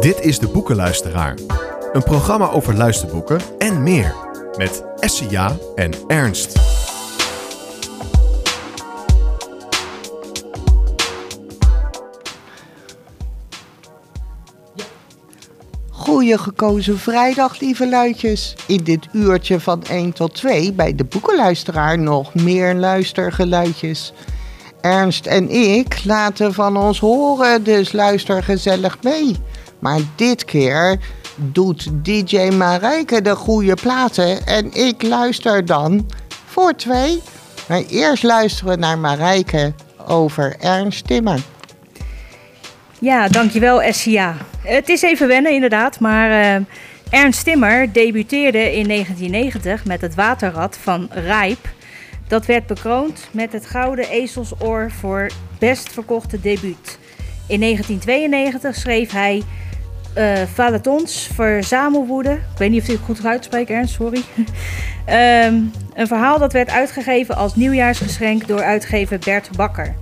Dit is De Boekenluisteraar. Een programma over luisterboeken en meer. Met Essia en Ernst. Goeie gekozen vrijdag, lieve luidjes. In dit uurtje van 1 tot 2 bij de boekenluisteraar nog meer luistergeluidjes. Ernst en ik laten van ons horen, dus luister gezellig mee. Maar dit keer doet DJ Marijke de goede platen en ik luister dan voor twee. Maar eerst luisteren we naar Marijke over Ernst Timmer. Ja, dankjewel Essia. Het is even wennen inderdaad, maar uh, Ernst Timmer debuteerde in 1990 met het waterrad van Rijp. Dat werd bekroond met het Gouden Ezelsoor voor best verkochte debuut. In 1992 schreef hij uh, Valetons Verzamelwoede. Ik weet niet of ik het goed uitspreek, Ernst, sorry. um, een verhaal dat werd uitgegeven als nieuwjaarsgeschenk door uitgever Bert Bakker.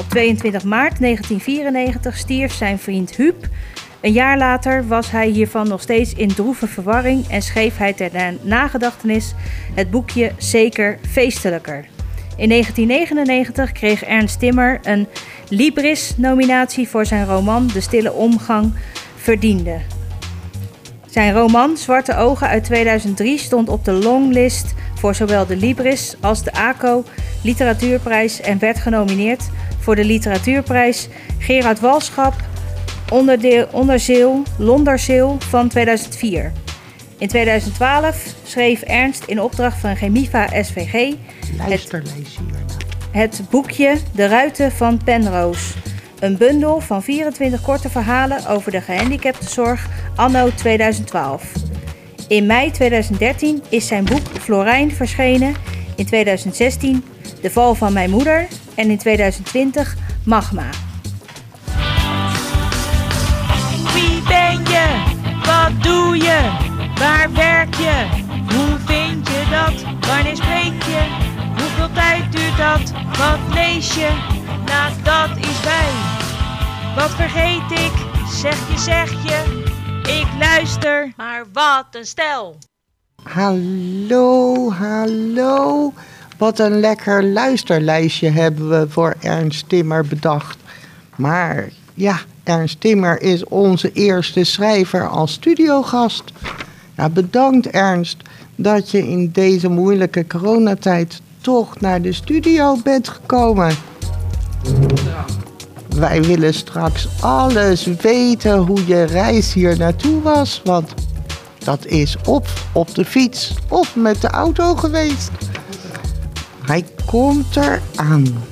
Op 22 maart 1994 stierf zijn vriend Huub. Een jaar later was hij hiervan nog steeds in droeve verwarring en schreef hij ter nagedachtenis het boekje Zeker Feestelijker. In 1999 kreeg Ernst Timmer een Libris-nominatie voor zijn roman De Stille Omgang verdiende. Zijn roman Zwarte Ogen uit 2003 stond op de longlist voor zowel de Libris als de ACO Literatuurprijs en werd genomineerd voor de Literatuurprijs Gerard Walschap onderdeel, onderzeel Londerzeel van 2004. In 2012 schreef Ernst in opdracht van Chemiva SVG het, het boekje De Ruiten van Penroos. Een bundel van 24 korte verhalen over de gehandicaptenzorg anno 2012. In mei 2013 is zijn boek Florijn verschenen. In 2016 De Val van Mijn Moeder. En in 2020 Magma. Wie ben je? Wat doe je? Waar werk je? Hoe vind je dat? Wanneer spreek je? Hoeveel tijd duurt dat? Wat lees je? Nou, dat is wij. Wat vergeet ik? Zeg je, zeg je. Ik luister, maar wat een stel. Hallo, hallo. Wat een lekker luisterlijstje hebben we voor Ernst Timmer bedacht. Maar ja, Ernst Timmer is onze eerste schrijver als studiogast. Ja, bedankt Ernst dat je in deze moeilijke coronatijd toch naar de studio bent gekomen. Wij willen straks alles weten hoe je reis hier naartoe was. Want dat is of op de fiets of met de auto geweest. Hij komt eraan.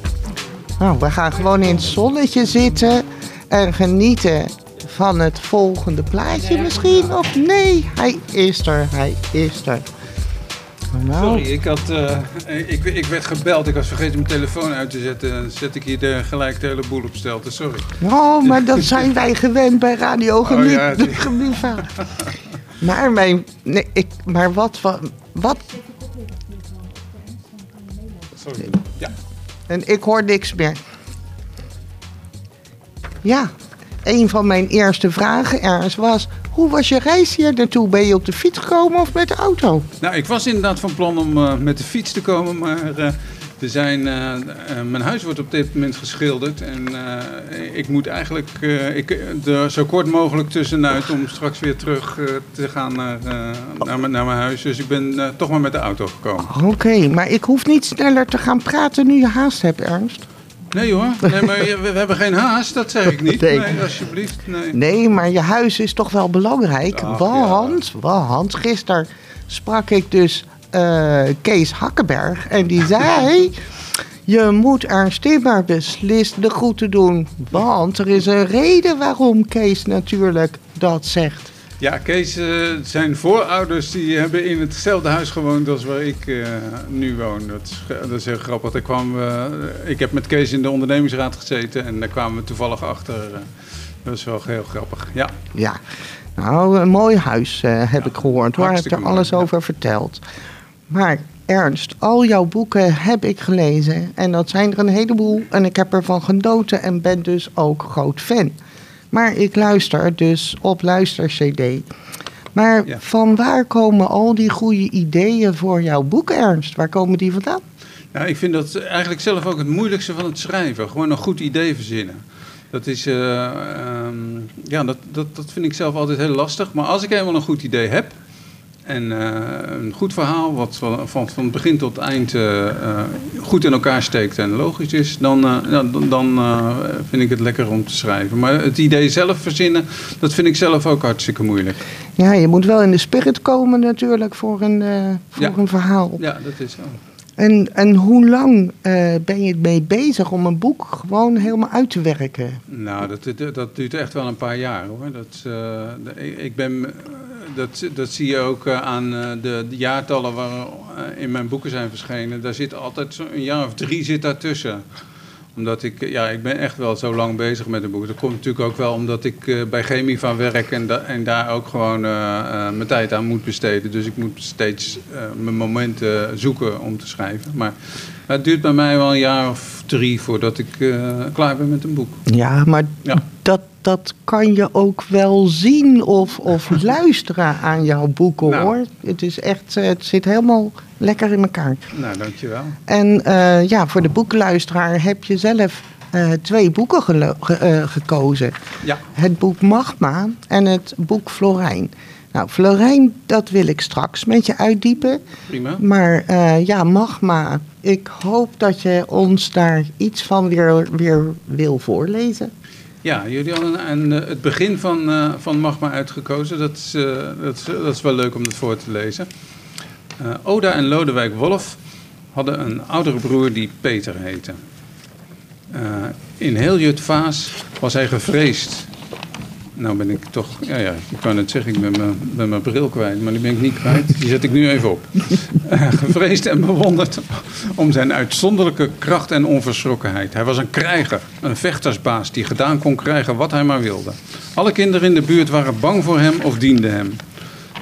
Nou, we gaan gewoon in het zonnetje zitten en genieten van het volgende plaatje misschien. Of nee, hij is er, hij is er. Sorry, ik, had, uh, ik, ik werd gebeld. Ik was vergeten mijn telefoon uit te zetten. Dan zet ik hier de, gelijk de hele boel op stelte. Sorry. Oh, maar dat zijn wij gewend bij Radio Geniet. Oh, ja, maar mijn... Nee, ik, maar wat... Wat... Sorry. Ja. En ik hoor niks meer. Ja, een van mijn eerste vragen ergens was... Hoe was je reis hier naartoe? Ben je op de fiets gekomen of met de auto? Nou, ik was inderdaad van plan om uh, met de fiets te komen, maar uh, er zijn, uh, mijn huis wordt op dit moment geschilderd. En ik moet eigenlijk ik, er zo kort mogelijk tussenuit om straks weer terug te gaan naar, naar, naar, mijn huis. Dus ik ben toch maar met de auto gekomen. Oké, maar ik hoef niet sneller te gaan praten nu je haast hebt, Ernst. Nee hoor, nee, maar we, hebben geen haast, dat zeg ik niet. Nee, alsjeblieft. Nee. nee, maar je huis is toch wel belangrijk. Ach, want, ja. want gisteren sprak ik dus uh, Kees Hakkenberg en die zei... Je moet Ernst Timmer beslist de groeten doen. Want er is een reden waarom Kees natuurlijk dat zegt. Ja, Kees, uh, zijn voorouders die hebben in hetzelfde huis gewoond als waar ik uh, nu woon. Dat is, dat is heel grappig. Daar kwamen we, ik heb met Kees in de ondernemingsraad gezeten en daar kwamen we toevallig achter. Dat is wel heel grappig, ja. Ja, nou, een mooi huis heb ik gehoord. Waar heb er alles over verteld. Maar Ernst, al jouw boeken heb ik gelezen. En dat zijn er een heleboel. En ik heb ervan genoten en ben dus ook groot fan. Maar ik luister dus op luister-CD. Maar Ja. van waar komen al die goede ideeën voor jouw boek, Ernst? Waar komen die vandaan? Nou, ik vind dat eigenlijk zelf ook het moeilijkste van het schrijven. Gewoon een goed idee verzinnen. Dat is, eh, ehm, ja, dat, dat, dat vind ik zelf altijd heel lastig. Maar als ik eenmaal een goed idee heb en eh, een goed verhaal, wat van, van, begin tot eind eh, eh, goed in elkaar steekt en logisch is, dan, dan, dan vind ik het lekker om te schrijven. Maar het idee zelf verzinnen, dat vind ik zelf ook hartstikke moeilijk. Ja, je moet wel in de spirit komen natuurlijk voor een, voor Ja. een verhaal. Ja, dat is zo. En, en hoe lang ben je mee bezig om een boek gewoon helemaal uit te werken? Nou, dat, dat, dat duurt echt wel een paar jaar hoor. Dat, ik- ben, dat, dat zie je ook eh, aan eh, de, de jaartallen waar eh, in mijn boeken zijn verschenen. Daar zit altijd een jaar of drie zit daartussen. Omdat ik, ja, ik ben echt wel zo lang bezig met een boek. Dat komt natuurlijk ook wel omdat ik bij Chemie van werk en, da- en daar ook gewoon mijn tijd aan moet besteden. Dus ik moet steeds mijn momenten zoeken om te schrijven. Maar het duurt bij mij wel een jaar of drie voordat ik klaar ben met een boek. Ja, maar Ja. Dat, kan je ook wel zien of, of luisteren aan jouw boeken Nou. hoor. Het is echt, eh, het zit helemaal lekker in elkaar. Nou, dankjewel. En eh, ja, voor de boekenluisteraar heb je zelf eh, twee boeken ge- gekozen. Ja. Het boek Magma en het boek Florijn. Nou, Florijn, dat wil ik straks met je uitdiepen. Prima. Maar ja, Magma, ik hoop dat je ons daar iets van weer, weer wil voorlezen. Ja, jullie hadden een, eh, het begin van, eh, van Magma uitgekozen. Dat is, eh, dat, is, dat is wel leuk om dat voor te lezen. Oda en Lodewijk Wolf hadden een oudere broer die Peter heette. In heel Jutvaas was hij gevreesd. Nou ben ik toch, ja, ja ik kan het zeggen, ik ben mijn, ben mijn bril kwijt, maar die ben ik niet kwijt. Die zet ik nu even op. Eh, gevreesd en bewonderd om zijn uitzonderlijke kracht en onverschrokkenheid. Hij was een krijger, een vechtersbaas die gedaan kon krijgen wat hij maar wilde. Alle kinderen in de buurt waren bang voor hem of dienden hem.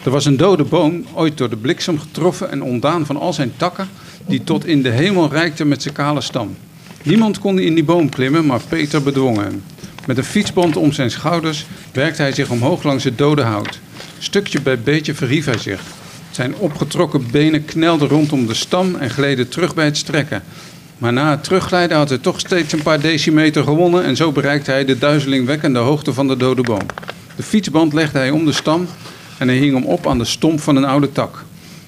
Er was een dode boom, ooit door de bliksem getroffen en ontdaan van al zijn takken, die tot in de hemel reikte met zijn kale stam. Niemand kon in die boom klimmen, maar Peter bedwong hem. Met een fietsband om zijn schouders werkte hij zich omhoog langs het dode hout. Stukje bij beetje verhief hij zich. Zijn opgetrokken benen knelden rondom de stam en gleden terug bij het strekken. Maar na het terugglijden had hij toch steeds een paar decimeter gewonnen en zo bereikte hij de duizelingwekkende hoogte van de dode boom. De fietsband legde hij om de stam en hij hing hem op aan de stomp van een oude tak.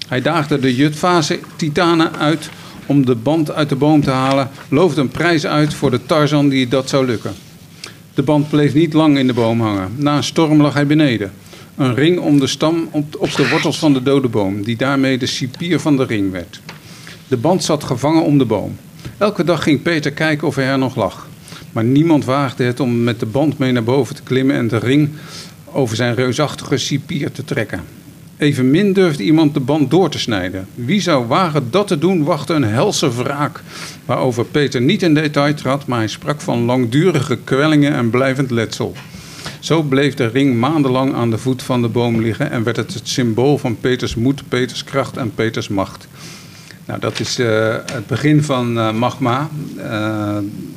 Hij daagde de Jutfase titanen uit om de band uit de boom te halen, loofde een prijs uit voor de Tarzan die dat zou lukken. De band bleef niet lang in de boom hangen. Na een storm lag hij beneden. Een ring om de stam op, de wortels van de dode boom, die daarmee de cipier van de ring werd. De band zat gevangen om de boom. Elke dag ging Peter kijken of hij er nog lag. Maar niemand waagde het om met de band mee naar boven te klimmen en de ring over zijn reusachtige cipier te trekken. Evenmin durfde iemand de band door te snijden. Wie zou wagen dat te doen, wachtte een helse wraak. Waarover Peter niet in detail trad, maar hij sprak van langdurige kwellingen en blijvend letsel. Zo bleef de ring maandenlang aan de voet van de boom liggen en werd het het symbool van Peters moed, Peters kracht en Peters macht. Nou, dat is eh, het begin van eh, Magma. Eh,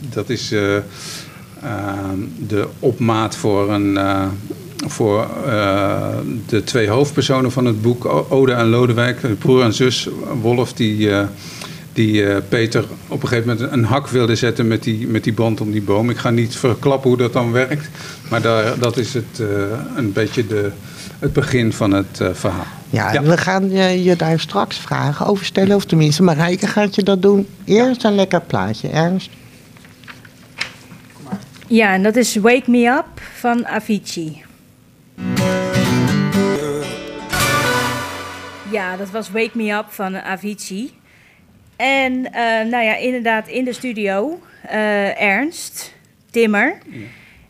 dat is de opmaat voor, een, voor eh, de twee hoofdpersonen van het boek, Ode en Lodewijk, de broer en zus Wolf, die, eh, die eh, Peter op een gegeven moment een hak wilde zetten met die, met die band om die boom. Ik ga niet verklappen hoe dat dan werkt, maar daar, dat is het, eh, een beetje de, het begin van het eh, verhaal. Ja, Ja. we gaan je, je daar straks vragen over stellen. Of tenminste, Marijke gaat je dat doen. Eerst een lekker plaatje, Ernst. Ja, en dat is Wake Me Up van Avicii. Ja, dat was Wake Me Up van Avicii. En eh, nou ja, inderdaad in de studio eh, Ernst Timmer.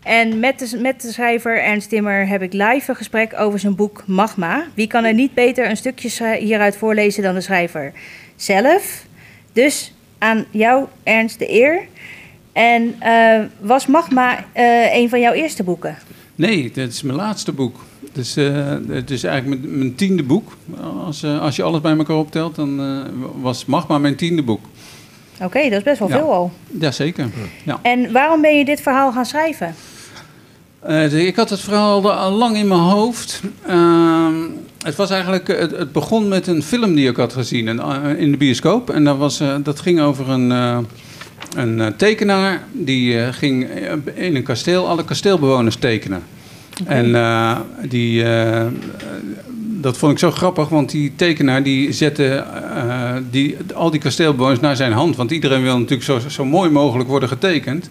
En met de, met de schrijver Ernst Timmer heb ik live een gesprek over zijn boek Magma. Wie kan er niet beter een stukje hieruit voorlezen dan de schrijver zelf? Dus aan jou, Ernst, de eer. En eh, was Magma een van jouw eerste boeken? Nee, dit is mijn laatste boek. Dus, eh, het is eigenlijk mijn, mijn tiende boek. Als, eh, als je alles bij elkaar optelt, dan eh, was Magma mijn tiende boek. Oké, dat is best wel Ja. veel al. Jazeker. Ja. En waarom ben je dit verhaal gaan schrijven? Uh, ik had het verhaal al lang in mijn hoofd. Uh, het was eigenlijk, het, het, begon met een film die ik had gezien in, in de bioscoop. En dat, was, uh, dat ging over een, een tekenaar die ging in een kasteel alle kasteelbewoners tekenen. Okay. En die, dat vond ik zo grappig, want die tekenaar die zette die, al die kasteelbewoners naar zijn hand. Want iedereen wil natuurlijk zo, zo mooi mogelijk worden getekend.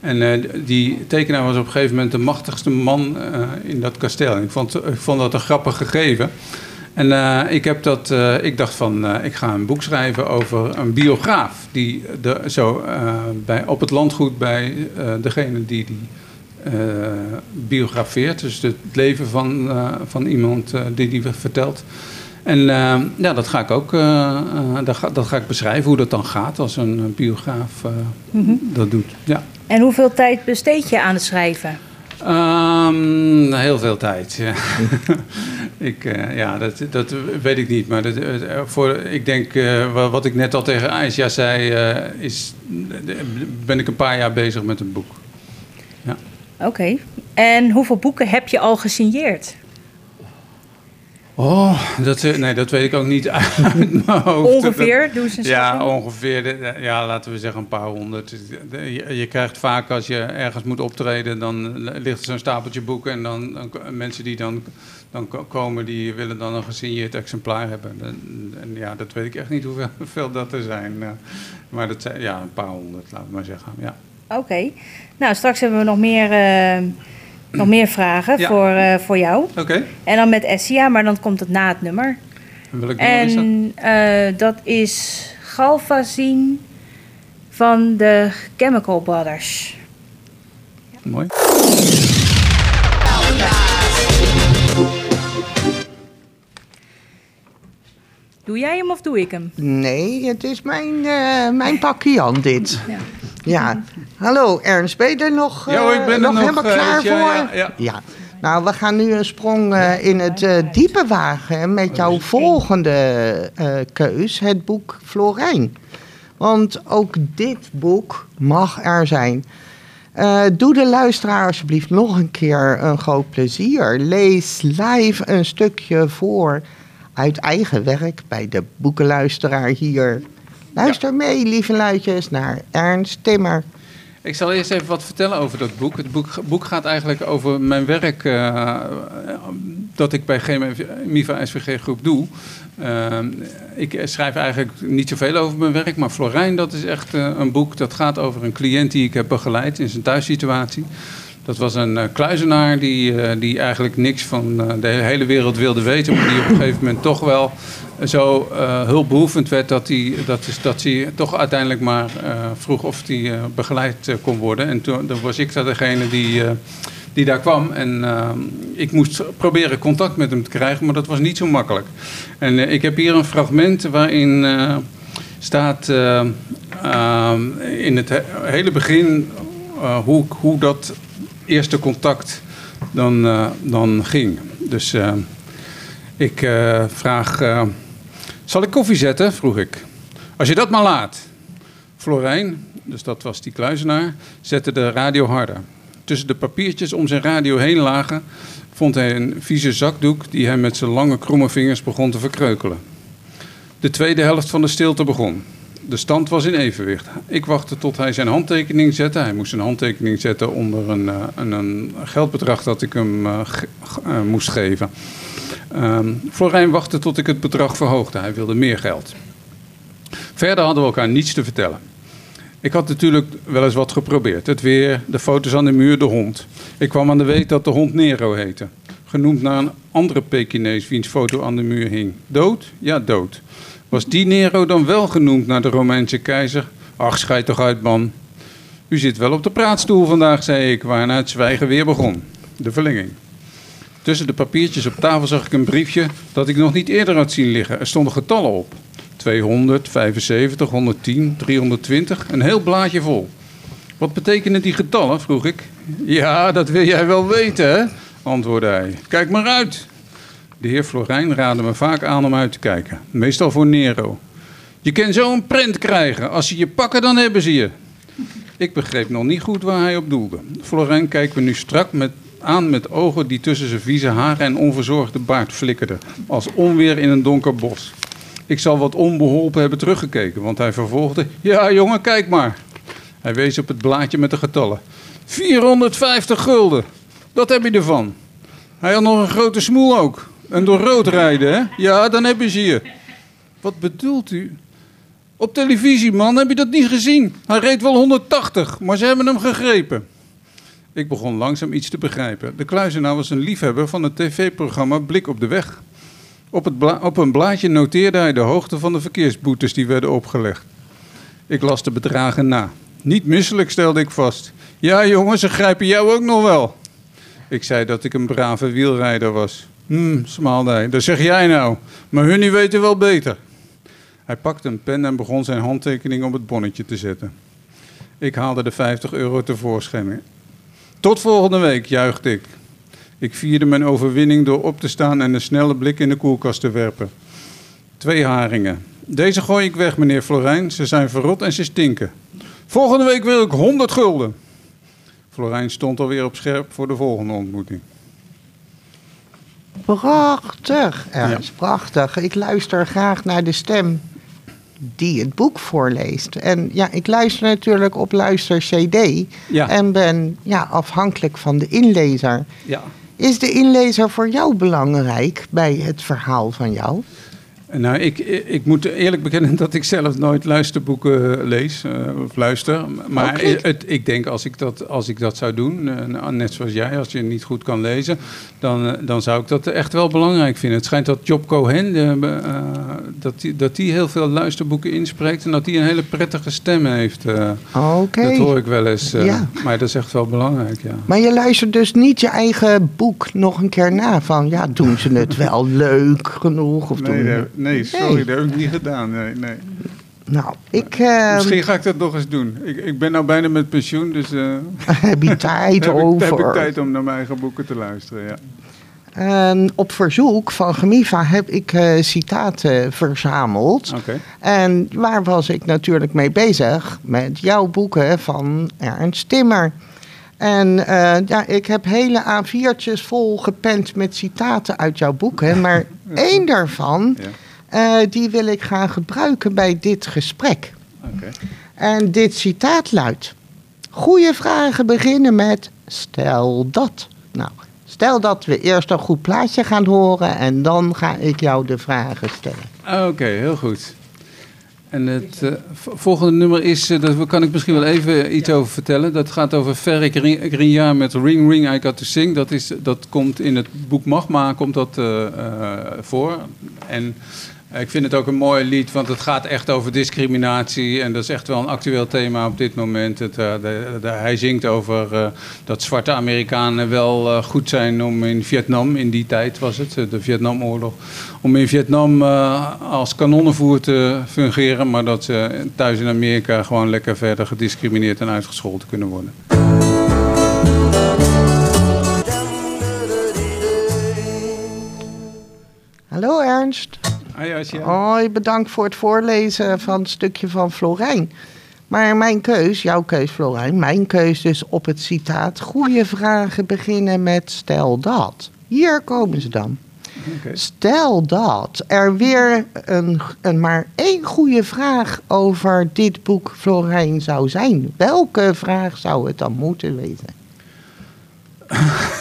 En die tekenaar was op een gegeven moment de machtigste man in dat kasteel. ik vond, ik vond dat een grappig gegeven. En uh, ik, heb dat, ik dacht van, ik ga een boek schrijven over een biograaf. Die de, zo bij, op het landgoed bij degene die die biografeert. Dus het leven van, van iemand die die vertelt. En ja, dat ga ik ook dat ga, dat ga ik beschrijven, hoe dat dan gaat als een biograaf mm -hmm. dat doet. Ja. En hoeveel tijd besteed je aan het schrijven? Um, heel veel tijd. Ja, ik, uh, ja dat, dat weet ik niet. Maar dat, uh, voor, ik denk, uh, wat ik net al tegen Aisha zei, is, ben ik een paar jaar bezig met een boek. Ja. Oké. En hoeveel boeken heb je al gesigneerd? Oh, dat, nee, dat weet ik ook niet uit mijn hoofd. Ongeveer, doen ze Ja, ongeveer. Ja, laten we zeggen een paar honderd. Je, je, krijgt vaak als je ergens moet optreden, dan ligt er zo'n stapeltje boeken. En dan, dan, mensen die dan, dan komen, die willen dan een gesigneerd exemplaar hebben. En, ja, dat weet ik echt niet hoeveel dat er zijn. Maar dat zijn ja, een paar honderd, laten we maar zeggen. Ja. Oké. Nou, straks hebben we nog meer... Uh nog meer vragen ja. voor, uh, voor jou. Oké. Okay. En dan met Essia, maar dan komt het na het nummer. En welk en, nummer is dat? Uh, dat is Galvazine van de Chemical Brothers. Ja. Mooi. Doe jij hem of doe ik hem? Nee, het is mijn, uh, mijn pakje Jan dit. Ja. Ja, hallo Ernst, ben je er nog, uh, ja, ik ben nog, nog helemaal uh, klaar ja, voor? Ja, ja. ja, nou we gaan nu een sprong uh, in het diepe wagen met jouw volgende keus, het boek Florijn. Want ook dit boek mag er zijn. doe de luisteraar alsjeblieft nog een keer een groot plezier. Lees live een stukje voor uit eigen werk bij de boekenluisteraar hier Luister ja. mee, lieve luidjes, naar Ernst Timmer. Ik zal eerst even wat vertellen over dat boek. Het boek, boek gaat eigenlijk over mijn werk uh, dat ik bij MIVA SVG Groep doe. Uh, ik schrijf eigenlijk niet zoveel over mijn werk, maar Florijn, dat is echt uh, een boek dat gaat over een cliënt die ik heb begeleid in zijn thuissituatie. Dat was een uh, kluizenaar die, uh, die eigenlijk niks van uh, de hele wereld wilde weten, maar die op een gegeven moment toch wel zo hulpbehoevend werd dat hij, dat, dat toch uiteindelijk maar vroeg of hij begeleid kon worden. En toen was ik dat degene die, die daar kwam en ik moest proberen contact met hem te krijgen, maar dat was niet zo makkelijk. En ik heb hier een fragment waarin staat in het he hele begin hoe, hoe dat eerste contact dan, uh, dan ging. Dus uh, ik uh, vraag: Zal ik koffie zetten? vroeg ik. Als je dat maar laat. Florijn, dus dat was die kluizenaar, zette de radio harder. Tussen de papiertjes om zijn radio heen lagen, vond hij een vieze zakdoek die hij met zijn lange kromme vingers begon te verkreukelen. De tweede helft van de stilte begon. De stand was in evenwicht. Ik wachtte tot hij zijn handtekening zette. Hij moest een handtekening zetten onder een, uh, een, een, geldbedrag dat ik hem ge uh, moest geven. Um, Florijn wachtte tot ik het bedrag verhoogde. Hij wilde meer geld. Verder hadden we elkaar niets te vertellen. Ik had natuurlijk wel eens wat geprobeerd. Het weer, de foto's aan de muur, de hond. Ik kwam aan de weet dat de hond Nero heette. Genoemd naar een andere Pekinees wiens foto aan de muur hing. Dood? Ja, dood. Was die Nero dan wel genoemd naar de Romeinse keizer? Ach, schijt toch uit, man. U zit wel op de praatstoel vandaag, zei ik, waarna het zwijgen weer begon. De verlenging. Tussen de papiertjes op tafel zag ik een briefje dat ik nog niet eerder had zien liggen. Er stonden getallen op. 200, 75, 110, 320, een heel blaadje vol. Wat betekenen die getallen, vroeg ik. Ja, dat wil jij wel weten, hè? antwoordde hij. Kijk maar uit. De heer Florijn raadde me vaak aan om uit te kijken. Meestal voor Nero. Je kan zo een prent krijgen. Als ze je pakken, dan hebben ze je. Ik begreep nog niet goed waar hij op doelde. Florijn kijkt me nu strak met aan met ogen die tussen zijn vieze haren en onverzorgde baard flikkerden. Als onweer in een donker bos. Ik zal wat onbeholpen hebben teruggekeken, want hij vervolgde... Ja, jongen, kijk maar. Hij wees op het blaadje met de getallen. 450 gulden. Dat heb je ervan. Hij had nog een grote smoel ook. En door rood rijden, hè? Ja, dan heb je ze hier. Wat bedoelt u? Op televisie, man, heb je dat niet gezien? Hij reed wel 180, maar ze hebben hem gegrepen. Ik begon langzaam iets te begrijpen. De kluizenaar was een liefhebber van het tv-programma Blik op de Weg. Op, het op een blaadje noteerde hij de hoogte van de verkeersboetes die werden opgelegd. Ik las de bedragen na. Niet misselijk, stelde ik vast. Ja, jongen, ze grijpen jou ook nog wel. Ik zei dat ik een brave wielrijder was. Hm, smaalde. Dat zeg jij nou. Maar hun die weten wel beter. Hij pakte een pen en begon zijn handtekening op het bonnetje te zetten. Ik haalde de 50 euro tevoorschijn. Tot volgende week, juichte ik. Ik vierde mijn overwinning door op te staan en een snelle blik in de koelkast te werpen. Twee haringen. Deze gooi ik weg, meneer Florijn. Ze zijn verrot en ze stinken. Volgende week wil ik 100 gulden. Florijn stond alweer op scherp voor de volgende ontmoeting. Prachtig, Ernst, prachtig. Ik luister graag naar de stem die het boek voorleest. En ja, ik luister natuurlijk op Luister CD Ja. en ben ja, afhankelijk van de inlezer. Ja. Is de inlezer voor jou belangrijk bij het verhaal van jou? Nou, ik, ik moet eerlijk bekennen dat ik zelf nooit luisterboeken lees eh, of luister. Maar Oké. het, ik denk als ik dat, als ik dat zou doen, eh, nou, net zoals jij, als je niet goed kan lezen, dan, eh, dan zou ik dat echt wel belangrijk vinden. Het schijnt dat Job Cohen, eh, eh, dat die, dat die heel veel luisterboeken inspreekt en dat hij een hele prettige stem heeft. eh. Oké. Dat hoor ik wel eens. eh, Ja. Maar dat is echt wel belangrijk, ja. Maar je luistert dus niet je eigen boek nog een keer na van, ja, doen ze het wel leuk genoeg? Of doen... nee, sorry, dat heb ik niet gedaan. Nee, nee. Nou, ik eh, Misschien ga ik dat nog eens doen. Ik, ik ben nou bijna met pensioen, dus eh, heb je tijd heb, ik, over. heb ik tijd om naar mijn eigen boeken te luisteren. Ja. En op verzoek van Gemiva heb ik eh, citaten verzameld. Oké. En waar was ik natuurlijk mee bezig? Met jouw boeken van Ernst Timmer. En eh, ja, ik heb hele A4'tjes vol gepend met citaten uit jouw boeken. Maar één daarvan, Ja. Eh, die wil ik gaan gebruiken bij dit gesprek. En dit citaat luidt: Goeie vragen beginnen met stel dat. Nou, stel dat we eerst een goed plaatje gaan horen en dan ga ik jou de vragen stellen. Oké, heel goed. En het eh, volgende nummer is, eh, dat kan ik misschien wel even iets over vertellen. Dat gaat over Ri- Grignard met Ring Ring I Got To Sing. Dat, is, dat komt in het boek Magma komt dat, voor. En ik vind het ook een mooi lied, want het gaat echt over discriminatie. En dat is echt wel een actueel thema op dit moment. Het, eh, hij zingt over eh, dat zwarte Amerikanen wel eh, goed zijn om in Vietnam, in die tijd was het, de Vietnamoorlog, om in Vietnam als kanonnenvoer te fungeren, maar dat ze thuis in Amerika gewoon lekker verder gediscrimineerd en uitgescholden kunnen worden. Hallo Ernst. Ah. Hoi, bedankt voor het voorlezen van het stukje van Florijn. Maar mijn keus, jouw keus Florijn, mijn keus dus op het citaat... Goeie vragen beginnen met stel dat. Hier komen ze dan. Stel dat er weer een, een, maar één goede vraag over dit boek Florijn zou zijn. Welke vraag zou het dan moeten wezen?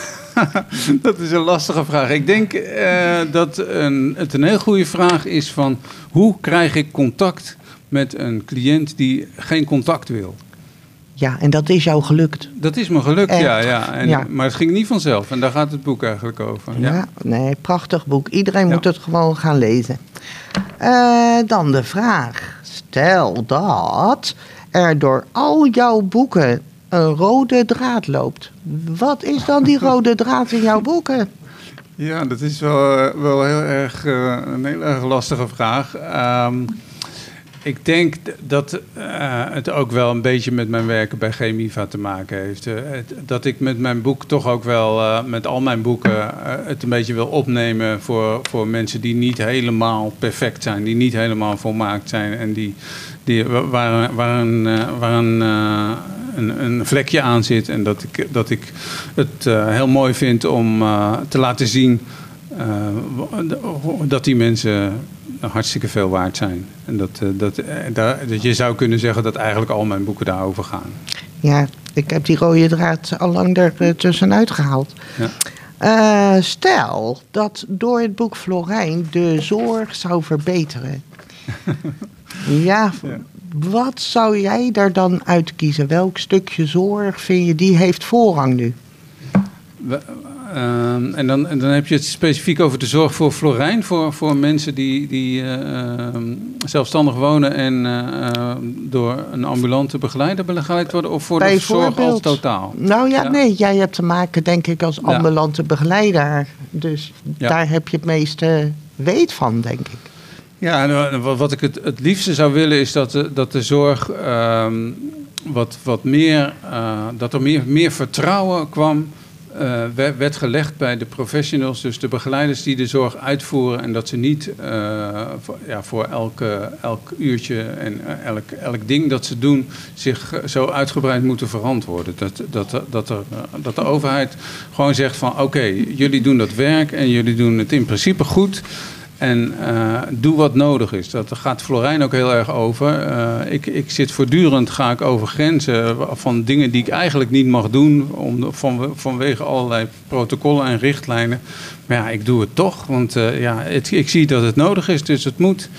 Dat is een lastige vraag. Ik denk eh, dat een, het een heel goede vraag is van hoe krijg ik contact met een cliënt die geen contact wil. Ja, en dat is jou gelukt. Dat is me gelukt, Echt? ja. ja. En, Ja. Maar het ging niet vanzelf en daar gaat het boek eigenlijk over. Ja, Ja. nee, prachtig boek. Iedereen Ja. moet het gewoon gaan lezen. Eh, dan de vraag. Stel dat er door al jouw boeken een rode draad loopt. Wat is dan die rode draad in jouw boeken? Ja, dat is wel, eh, wel heel erg, eh, een heel erg lastige vraag. Ehm, ik denk dat eh, het ook wel een beetje met mijn werken bij Chemiva te maken heeft. Eh, dat ik met mijn boek toch ook wel, eh, met al mijn boeken, het een beetje wil opnemen voor, voor mensen die niet helemaal perfect zijn, die niet helemaal volmaakt zijn en die, die, wa- waar, waar een, waar een, een, een vlekje aan zit. En dat ik, dat ik het heel mooi vind om te laten zien dat die mensen hartstikke veel waard zijn. En dat, eh, dat, eh, daar, dat je zou kunnen zeggen dat eigenlijk al mijn boeken daarover gaan. Ja, ik heb die rode draad al lang er eh, tussenuit gehaald. Ja. Eh, stel dat door het boek Florijn de zorg zou verbeteren. ja, Ja. wat zou jij daar dan uitkiezen? Welk stukje zorg vind je die heeft voorrang nu? We- ehm, en, dan, en dan heb je het specifiek over de zorg voor Florijn, voor, voor mensen die, die eh, ehm, zelfstandig wonen en eh, ehm, door een ambulante begeleider begeleid worden, of voor de zorg als totaal? Nou ja, Ja. nee, jij hebt te maken denk ik als Ja. ambulante begeleider. Dus Ja. daar heb je het meeste weet van, denk ik. Ja, en, eh, wat- ik het, het liefste zou willen is dat de, dat de zorg wat, wat meer, eh, dat er meer, meer vertrouwen kwam, eh, werd, gelegd bij de professionals, dus de begeleiders die de zorg uitvoeren. En dat ze niet eh, voor, ja, voor elke, elk uurtje en eh, elk, elk ding dat ze doen zich zo uitgebreid moeten verantwoorden. Dat, dat, dat, er, dat de overheid gewoon zegt van oké, jullie doen dat werk en jullie doen het in principe goed. En eh, doe wat nodig is. Dat gaat Florijn ook heel erg over. Eh, ik, ik zit voortdurend, ga ik over grenzen van dingen die ik eigenlijk niet mag doen. Om, van, vanwege allerlei protocollen en richtlijnen. Maar ja, ik doe het toch. Want eh, ja, het, ik zie dat het nodig is, dus het moet.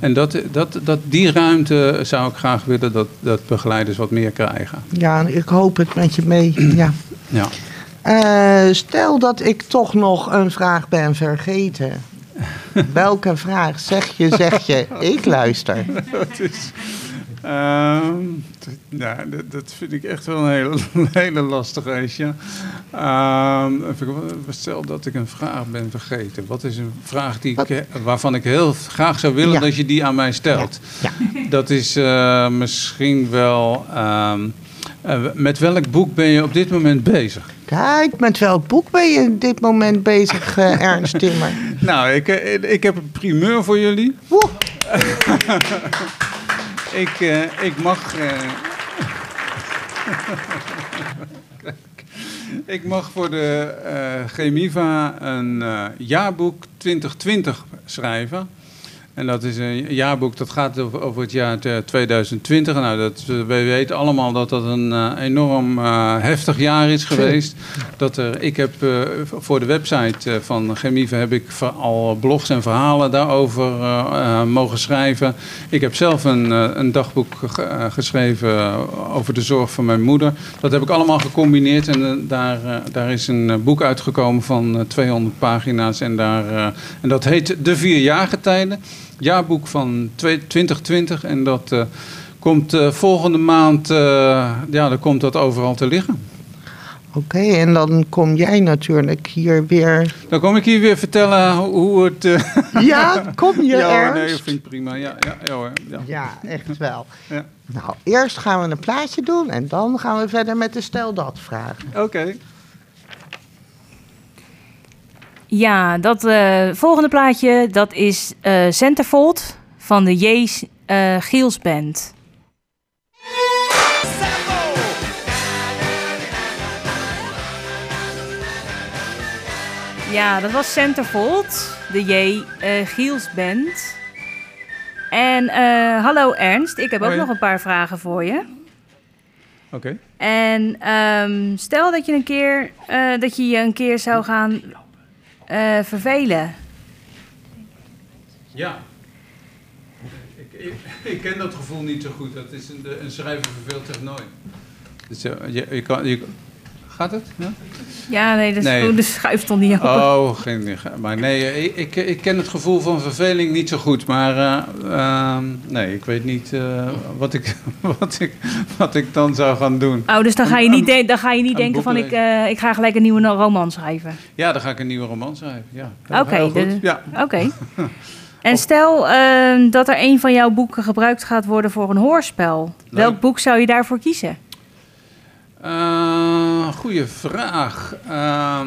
En dat, dat, dat, die ruimte zou ik graag willen dat, dat begeleiders wat meer krijgen. Ja, ik hoop het met je mee. Ja. Ja. Stel dat ik toch nog een vraag ben vergeten. Welke vraag? Zeg je, zeg je. Ik luister. dat is. ja, dat, dat vind ik echt wel een hele, hele lastige eisje. Ehm, stel dat ik een vraag ben vergeten. Wat is een vraag die ik, waarvan ik heel graag zou willen Ja. dat je die aan mij stelt? Ja. Dat is eh, misschien wel. ehm, eh, met welk boek ben je op dit moment bezig? Kijk, met welk boek ben je in dit moment bezig, eh, Ernst Timmer? Nou, ik, eh, ik heb een primeur voor jullie. Woe. Ik, eh, ik mag. eh, ik mag voor de eh Chemiva een eh, jaarboek 2020 schrijven. En dat is een jaarboek dat gaat over, het jaar te- 2020. Nou, dat, we weten allemaal dat dat een eh, enorm eh, heftig jaar is geweest. Dat er, ik heb eh, voor de website van Chemiva heb ik al blogs en verhalen daarover mogen schrijven. Ik heb zelf een, een dagboek ge- geschreven over de zorg van mijn moeder. Dat heb ik allemaal gecombineerd en daar, daar is een boek uitgekomen van eh, 200 pagina's. En, daar, en dat heet De Vier Jaargetijden. Jaarboek van twee- 2020 en dat eh, komt eh, volgende maand, eh, ja, dan komt dat overal te liggen. Oké, en dan kom jij natuurlijk hier weer. Dan kom ik hier weer vertellen hoe- het... Ja, kom je, ja, hoor, nee, dat vind ik prima. Ja, ja, ja hoor. Ja. Ja, echt wel. Ja. Nou, eerst gaan we een plaatje doen en dan gaan we verder met de stel dat vragen. Oké. Ja, dat eh, volgende plaatje, dat is eh Centerfold van de J. eh Giels Band. Ja, dat was Centerfold, de J. eh Giels Band. En eh, hallo Ernst, ik heb ook nog een paar vragen voor je. Oké. En ehm, stel dat je een keer eh, dat je je een keer zou gaan eh, vervelen. Ja. Ik, ik, ik ken dat gevoel niet zo goed. Dat is een, een schrijver verveelt zich nooit. Dus, eh, je, je kan, je, gaat het? Ja? Ja, nee, de, Nee. de schuif stond niet open. Oh, geen, maar nee, ik, ik, ken het gevoel van verveling niet zo goed. Maar eh, ehm, nee, ik weet niet eh, wat, ik, wat, ik, wat ik dan zou gaan doen. Oh, dus dan ga je niet, dan ga je niet denken van ik, eh, ik ga gelijk een nieuwe roman schrijven. Ja, dan ga ik een nieuwe roman schrijven. Ja, Oké, de- Ja. Oké. En stel ehm, dat er een van jouw boeken gebruikt gaat worden voor een hoorspel. Welk boek zou je daarvoor kiezen? Eh, goeie vraag. Ehm,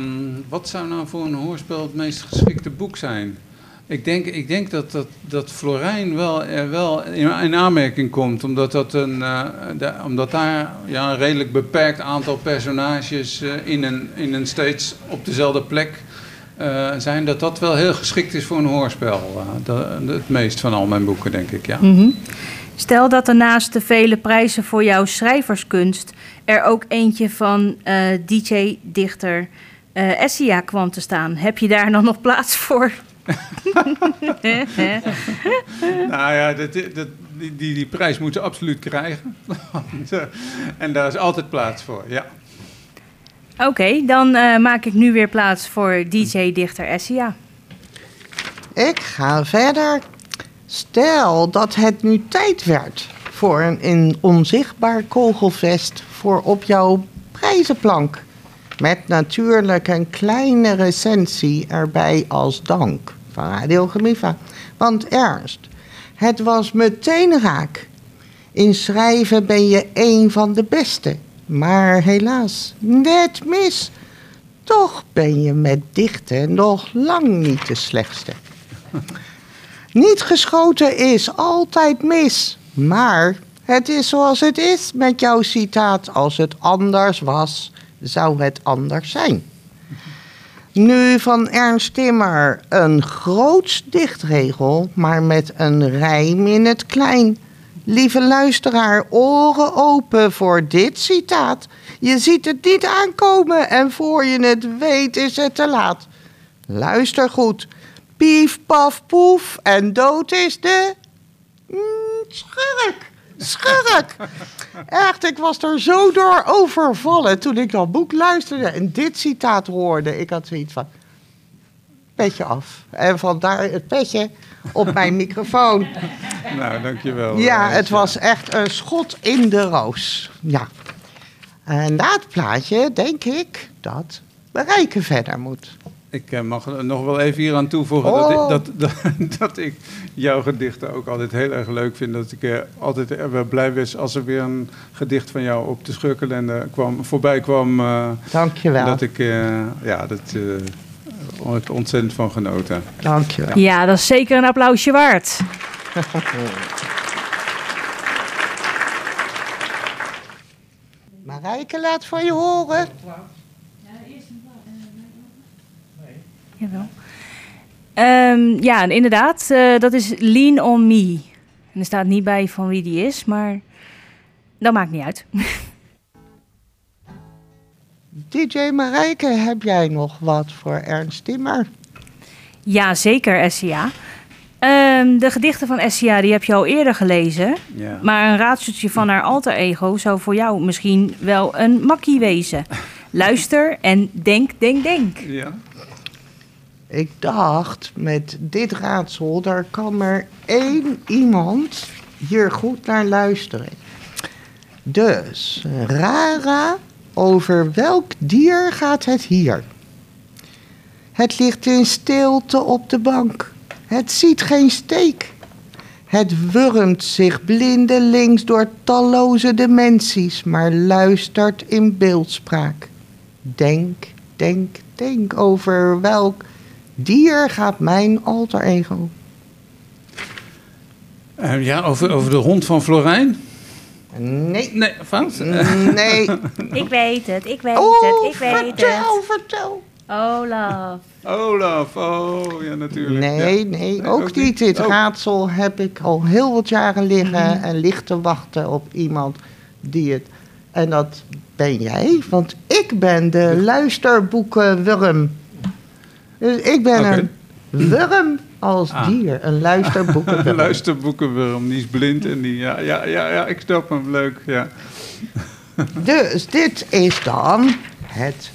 wat zou nou voor een hoorspel het meest geschikte boek zijn? Ik denk, ik denk dat, dat, dat Florijn wel, er wel in, in aanmerking komt. Omdat, dat een, eh, omdat daar ja, een redelijk beperkt aantal personages eh, in, een, in een steeds op dezelfde plek eh, zijn. Dat dat wel heel geschikt is voor een hoorspel. De- het meest van al mijn boeken, denk ik. Ja. Mhm. Stel dat er naast de vele prijzen voor jouw schrijverskunst er ook eentje van eh, DJ-dichter eh Essia kwam te staan. Heb je daar dan nog plaats voor? Nou ja, dat, dat, die, die, die prijs moeten ze absoluut krijgen. Want, eh, en daar is altijd plaats voor, ja. Oké, dan eh, maak ik nu weer plaats voor DJ-dichter Essia. Ik ga verder. Stel dat het nu tijd werd voor een, een onzichtbaar kogelvest voor op jouw prijzenplank. Met natuurlijk een kleine recensie erbij als dank van Radio Gemiva. Want Ernst, het was meteen raak. In schrijven ben je een van de beste. Maar helaas, net mis. Toch ben je met dichten nog lang niet de slechtste. Niet geschoten is altijd mis. Maar het is zoals het is met jouw citaat. Als het anders was, zou het anders zijn. Nu van Ernst Timmer een groots dichtregel, maar met een rijm in het klein. Lieve luisteraar, oren open voor dit citaat. Je ziet het niet aankomen en voor je het weet is het te laat. Luister goed. Pief, paf, poef en dood is de... Mm, schurk. Schurk. Echt, ik was er zo door overvallen toen ik dat boek luisterde en dit citaat hoorde. Ik had zoiets van... Petje af. En vandaar het petje op mijn microfoon. Nou, dankjewel. Ja, eh, het was echt een schot in de roos. Ja. En na het plaatje denk ik dat bereiken verder moet. Ik eh, mag nog wel even hier aan toevoegen Oh. dat, ik, dat, dat, dat ik jouw gedichten ook altijd heel erg leuk vind. Dat ik eh, altijd eh, wel blij was als er weer een gedicht van jou op de scheurkalender kwam, voorbij kwam. eh, Dankjewel. dat ik, eh, ja, dat eh, ik ontzettend van genoten. Dankjewel. Ja, dat is zeker een applausje waard. Marijke, laat van je horen. Jawel. Ehm, ja, en inderdaad, eh, dat is Lean on Me. En er staat niet bij van wie die is, maar dat maakt niet uit. DJ Marijke, heb jij nog wat voor Ernst Timmer? Ja, zeker, SCA. Ehm, de gedichten van SCA die heb je al eerder gelezen. Ja. Maar een raadseltje van haar alter ego zou voor jou misschien wel een makkie wezen. Luister en denk, denk, denk. Ja. Ik dacht, met dit raadsel, daar kan maar één iemand hier goed naar luisteren. Dus, Rara, over welk dier gaat het hier? Het ligt in stilte op de bank. Het ziet geen steek. Het wurmt zich blindelings door talloze dimensies, maar luistert in beeldspraak. Denk, denk, denk over welk dier gaat mijn alter ego. Eh, ja, over, over de hond van Florijn? Nee. Nee, fout? Nee. Ik weet het, ik weet Oh, het, ik weet vertel, het. vertel. Olaf. Olaf, oh ja, natuurlijk. Nee, Ja. nee, ook, ook niet. Dit Oh. raadsel heb ik al heel wat jaren liggen en ligt te wachten op iemand die het... En dat ben jij, want ik ben de luisterboekenwurm. Dus ik ben een wurm als Ah. dier, een luisterboekenwurm. Een luisterboekenwurm, die is blind en die... Ja, ja, ja, ja ik snap hem, leuk, ja. Dus dit is dan het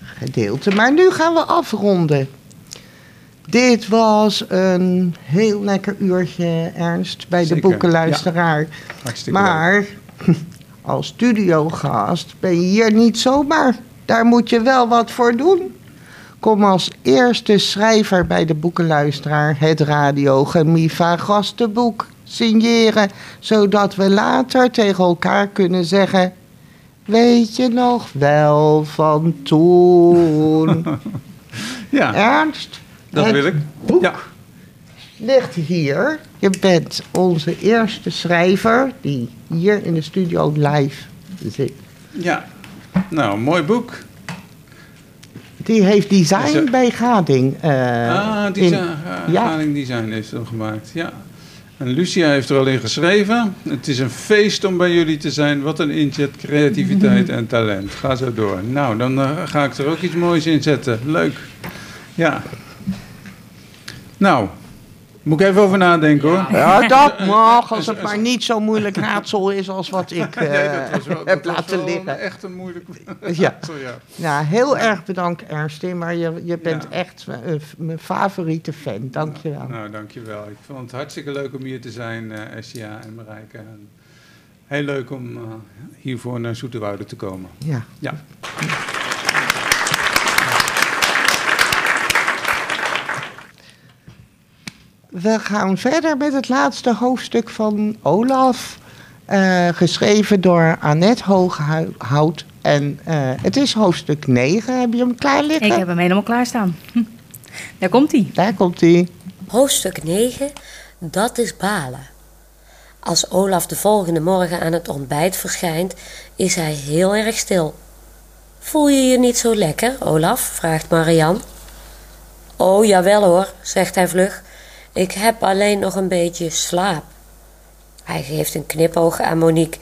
gedeelte. Maar nu gaan we afronden. Dit was een heel lekker uurtje, Ernst, bij de boekenluisteraar. Maar als studiogast ben je hier niet zomaar. Daar moet je wel wat voor doen. Kom als eerste schrijver bij de boekenluisteraar het Radio Gemiva gastenboek signeren, zodat we later tegen elkaar kunnen zeggen: Weet je nog wel van toen? Ja, Ernst? dat het wil ik. boek Ja. ligt hier. Je bent onze eerste schrijver die hier in de studio live zit. Ja, nou, mooi boek. Die heeft design er- bij Gading. eh, ah, design, uh, ja. Haring Design heeft hem gemaakt, ja. En Lucia heeft er al in geschreven. Het is een feest om bij jullie te zijn. Wat een inzet, creativiteit en talent. Ga zo door. Nou, dan eh, ga ik er ook iets moois in zetten. Leuk. Ja. Nou, moet ik even over nadenken hoor. Ja, dat mag, als het maar niet zo moeilijk raadsel is als wat ik Nee, dat was wel, heb dat was laten wel liggen. echt een moeilijk... Ja. Sorry, ja. Nou, heel erg bedankt Ernst, maar je, je bent Ja. echt eh, mijn favoriete fan. Dank je wel. Nou, dankjewel. Ik vond het hartstikke leuk om hier te zijn, Essia en Marijke. En heel leuk om hiervoor naar Zoeterwoude te komen. Ja. Ja. We gaan verder met het laatste hoofdstuk van Olaf. eh, geschreven door Annette Hooghout. En eh, het is hoofdstuk 9. Heb je hem klaar liggen? Ik heb hem helemaal klaarstaan. Hm. Daar komt hij. Daar komt hij. Hoofdstuk 9, dat is balen. Als Olaf de volgende morgen aan het ontbijt verschijnt, is hij heel erg stil. Voel je je niet zo lekker, Olaf? vraagt Marian. Oh, jawel hoor, zegt hij vlug. Ik heb alleen nog een beetje slaap. Hij geeft een knipoog aan Monique.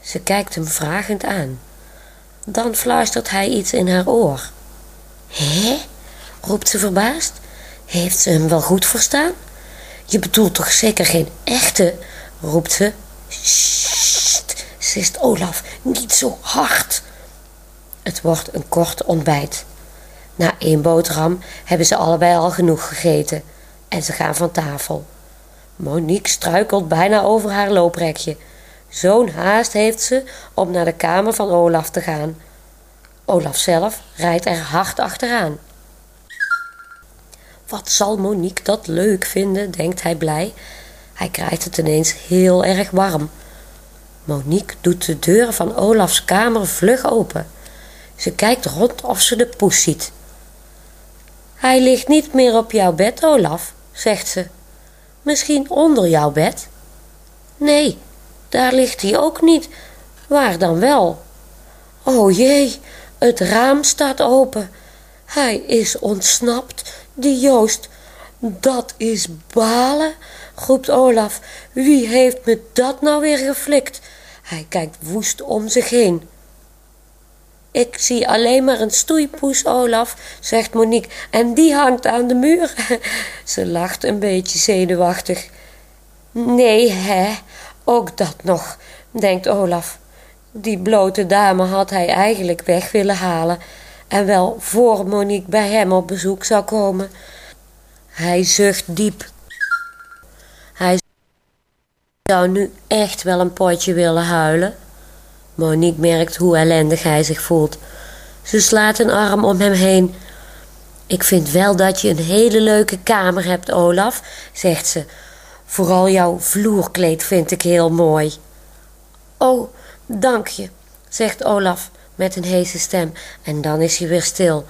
Ze kijkt hem vragend aan. Dan fluistert hij iets in haar oor. Hé? roept ze verbaasd. Heeft ze hem wel goed verstaan? Je bedoelt toch zeker geen echte? roept ze. Sst, sist Olaf, niet zo hard. Het wordt een kort ontbijt. Na één boterham hebben ze allebei al genoeg gegeten en ze gaan van tafel. Monique struikelt bijna over haar looprekje. Zo'n haast heeft ze om naar de kamer van Olaf te gaan. Olaf zelf rijdt er hard achteraan. Wat zal Monique dat leuk vinden, denkt hij blij. Hij krijgt het ineens heel erg warm. Monique doet de deur van Olafs kamer vlug open. Ze kijkt rond of ze de poes ziet. Hij ligt niet meer op jouw bed, Olaf, zegt ze. Misschien onder jouw bed? Nee, daar ligt hij ook niet. Waar dan wel? O jee, het raam staat open. Hij is ontsnapt, die Joost. Dat is balen, roept Olaf. Wie heeft me dat nou weer geflikt? Hij kijkt woest om zich heen. Ik zie alleen maar een stoeipoes, Olaf, zegt Monique, en die hangt aan de muur. Ze lacht een beetje zenuwachtig. Nee, hè, ook dat nog, denkt Olaf. Die blote dame had hij eigenlijk weg willen halen, en wel voor Monique bij hem op bezoek zou komen. Hij zucht diep. Hij zou nu echt wel een potje willen huilen. Monique merkt hoe ellendig hij zich voelt. Ze slaat een arm om hem heen. Ik vind wel dat je een hele leuke kamer hebt, Olaf, zegt ze. Vooral jouw vloerkleed vind ik heel mooi. Oh, dank je, zegt Olaf met een heese stem en dan is hij weer stil.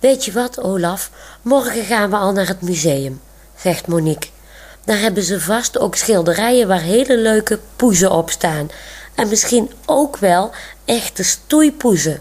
Weet je wat, Olaf? Morgen gaan we al naar het museum, zegt Monique. Daar hebben ze vast ook schilderijen waar hele leuke poezen op staan. En misschien ook wel echte stoeipoezen.